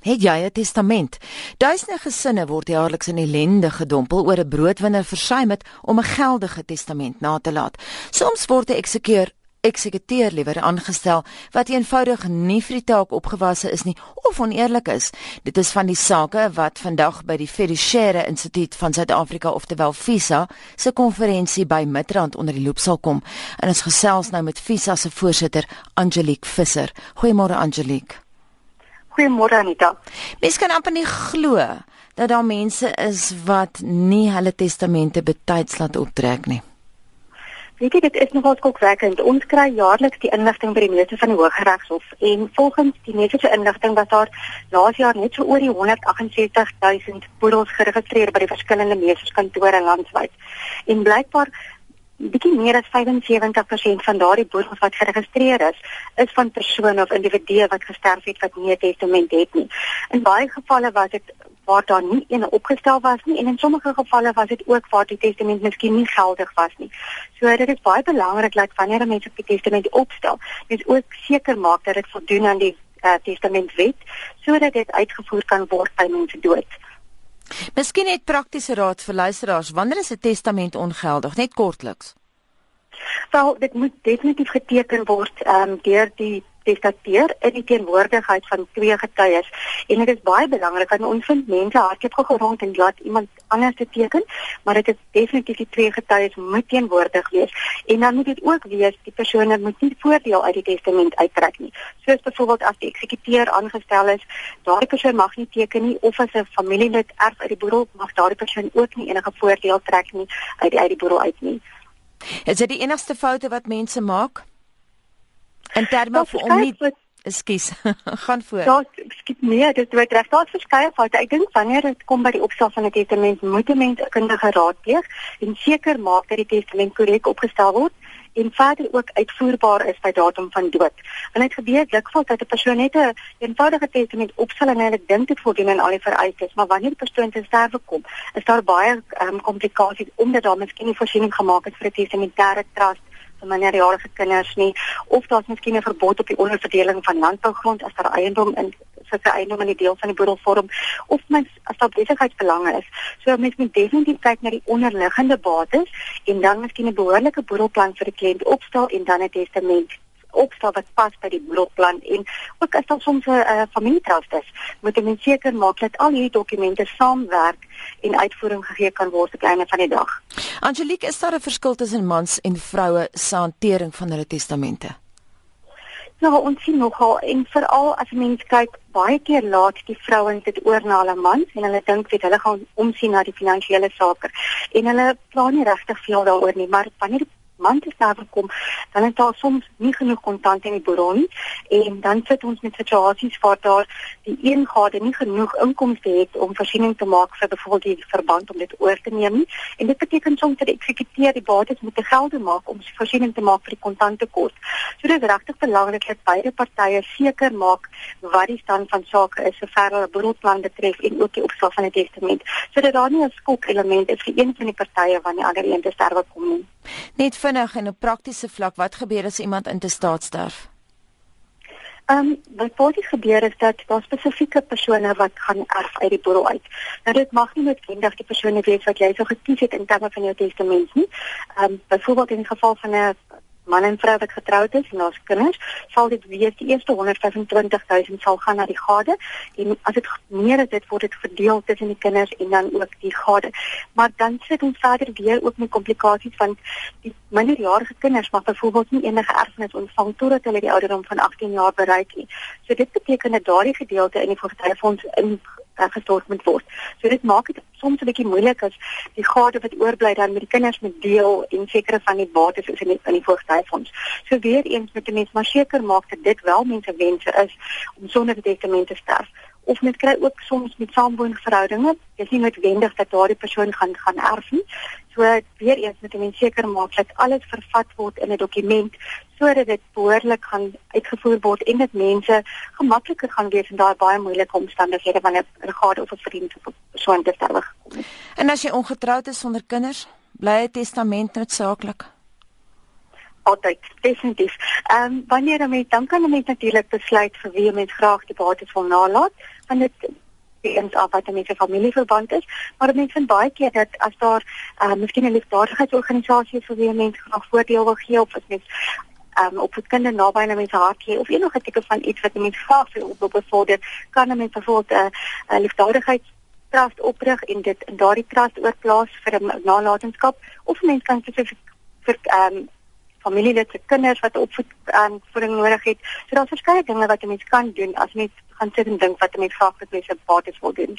Het jy 'n testament? Duisende gesinne word jaarliks in ellende gedompel oor 'n broodwinner versuim het om 'n geldige testament na te laat. Soms word 'n eksekuteur eksekuteur liewer aangestel wat eenvoudig nie vir die taak opgewasse is nie of oneerlik is. Dit is van die sake wat vandag by die Fiduciaire Instituut van Suid-Afrika ofterwel FISA se konferensie by Midrand onder die loop sal kom. En ons gesels nou met FISA se voorsitter Angelique Visser. Goeiemôre Angelique. Goeiemôre Anita. Mens kan amper nie glo dat daar mense is wat nie hulle testamente betyds laat optrek nie. Weet jy dit is nogal skokwekkend. Ons kry jaarliks die inligting by die meeste van die Hooggeregshof en volgens die meeste inligting was daar laas jaar net so oor die 168000 boedels geregistreer by die verskillende meesterskantore landwyd. En blykbaar bietjie meer as 75% van daardie boedels wat geregistreer is, is van persone of individue wat gesterf het wat nie 'n testament het nie. In baie gevalle was dit waar daar nie een opgestel was nie en in sommige gevalle was dit ook waar die testament miskien nie geldig was nie. So dit is baie belangrik dat wanneer 'n mens 'n testament opstel, mens ook seker maak dat dit voldoen aan die uh, testamentwet sodat dit uitgevoer kan word by mense dood. Miskien net praktiese raad vir luisteraars, wanneer is 'n testament ongeldig? Net kortliks. Wel, dit moet definitief geteken word ehm um, deur die testateur in die teenwoordigheid van twee getuies. En dit is baie belangrik want ons vind mense hardloop gou rond en laat iemand anders te teken, maar dit is definitief die twee getuies moet teenwoordig wees. En dan moet dit ook wees die persone moet nie voordeel uit die testament uittrek nie. Soos byvoorbeeld as die eksekuteur aangestel is, daardie persoon mag nie teken nie of as 'n familielid erf uit die boedel mag daardie persoon ook nie enige voordeel trek nie uit die uit die boedel uit nie. Is dit die enigste foute wat mense maak? In terme van om nie Ekskuus, gaan voor. Daar skiet nee, dit word reg. Daar's verskeie foute. Ek dink wanneer dit kom by die opstel van 'n testament, moet 'n mens 'n kundige raadpleeg en seker maak dat die testament korrek opgestel word en verder ook uitvoerbaar is by datum van dood. Want dit gebeur dikwels dat 'n persoon net 'n eenvoudige testament opstel en hulle dink dit voldoen aan al die vereistes, maar wanneer die persoon te sterwe kom, is daar baie um, komplikasies omdat daar miskien nie voorsiening gemaak is vir 'n testamentêre trust minderjarige kinders nie of daar's miskien 'n verbod op die onderverdeling van landbougrond as daar eiendom in vir sy eiendom in die deel van die boedel vorm of mens as daar besigheidsbelange is. So mens moet definitief kyk na die onderliggende bates en dan miskien 'n behoorlike boedelplan vir die kliënt opstel en dan 'n testament opstel wat pas by die boedelplan en ook as daar soms 'n uh, familietrust is, moet mens seker maak dat al hierdie dokumente saamwerk en uitvoering gegee kan word op einde van die dag. Angelique, is daar 'n verskil tussen mans en vroue se hantering van hulle testamente? Nou, ons sien nogal en veral as mense kyk, baie keer laat die vrouens dit oor na hulle mans en hulle dink dit hulle gaan omsien na die finansiële sake en hulle plan nie regtig veel daaroor nie, maar wanneer die man te sterwe kom, dan is daar soms nie genoeg kontant in die boedel nie en dan sit ons met situasies waar daar die een gade nie genoeg inkomste het om voorsiening te maak vir byvoorbeeld die verband om dit oor te neem nie en dit beteken soms dat die eksekuteur die bates moet te gelde maak om voorsiening te maak vir die kontante kos. So dit is regtig belangrik dat beide partye seker maak wat die stand van sake is sover hulle boedelplan betref en ook die opstel van 'n testament sodat daar nie 'n skok element is vir een van die partye wanneer die ander een te sterwe kom nie. Net vinnig en op praktiese vlak, wat gebeur as iemand in te staat sterf? Ehm um, wat baie gebeur is dat daar spesifieke persone wat gaan erf uit die boedel uit. Nou dit mag nie noodwendig die persone wees wat jy so gekies het in terme van jou testament nie. Ehm um, byvoorbeeld in die geval van 'n man en vrou wat getroud is en daar's kinders, sal dit wees die eerste 125000 sal gaan na die gade en as dit meer is dit word dit verdeel tussen die kinders en dan ook die gade. Maar dan sit ons verder weer ook met komplikasies van die minderjarige kinders maar byvoorbeeld nie enige erfenis ontvang totdat hulle die ouderdom van 18 jaar bereik nie. So dit beteken dat daardie gedeelte in die voogdyfonds in gestort moet word. So dit maak dit soms 'n bietjie moeilik as die gade wat oorbly dan met die kinders moet deel en sekere van die bates is in die, in die voogdyfonds. So weer eens moet 'n mens maar seker maak dat dit wel mense wense is om sonder testament te sterf of net kry ook soms met saamwoonverhoudinge, dis nie noodwendig dat daardie persoon gaan gaan erf nie. So weer eens moet 'n mens seker maak dat alles vervat word in 'n dokument sodat dit behoorlik gaan uitgevoer word en dit mense gemakliker gaan wees in daai baie moeilike omstandighede wanneer 'n gade of 'n vriend of 'n persoon te sterwe gekom het. En as jy ongetroud is sonder kinders, bly 'n testament noodsaaklik altyd definitief. Ehm um, wanneer 'n mens dan kan 'n mens natuurlik besluit vir wie 'n mens graag die bates wil nalat. Van dit eens af wat 'n familieverband is, maar mense vind baie keer dat as daar uh, miskien 'n liefdadigheidsorganisasie is vir wie mense graag voordeel wil gee of as mens um, op het kinder naby aan mense hart gee of enige tipe van iets wat mense graag wil wil bevorder, kan mense byvoorbeeld 'n uh, uh, liefdadigheid trust oprig en dit in daardie trust oorplaas vir 'n nalatenskap of mense kan spesifiek vir ehm um, familielede se kinders wat opvoeding nodig het. So daar's verskeie dinge wat 'n mens kan doen as mens gaan sit en dink wat 'n mens graag met mense bates wil doen.